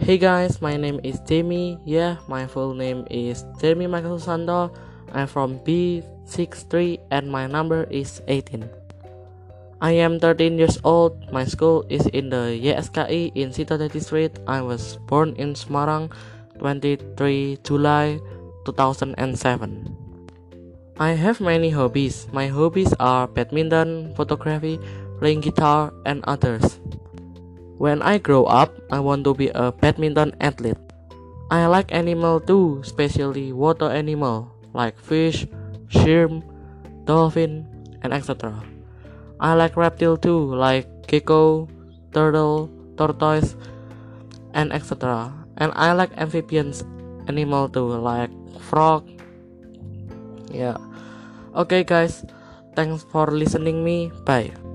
Hey guys, my name is Jamie. Yeah, my full name is Jamie Michael Susando. I'm from B63 and my number is 18. I am 13 years old. My school is in the YSKI in Sidodadi Street. I was born in Semarang 23 July 2007. I have many hobbies. My hobbies are badminton, photography, playing guitar, and others. When I grow up, I want to be a badminton athlete. I like animal too, especially water animal like fish, shrimp, dolphin, and etc. I like reptile too, like gecko, turtle, tortoise, and etc. And I like amphibians animal too, like frog. Yeah. Okay guys, thanks for listening me. Bye.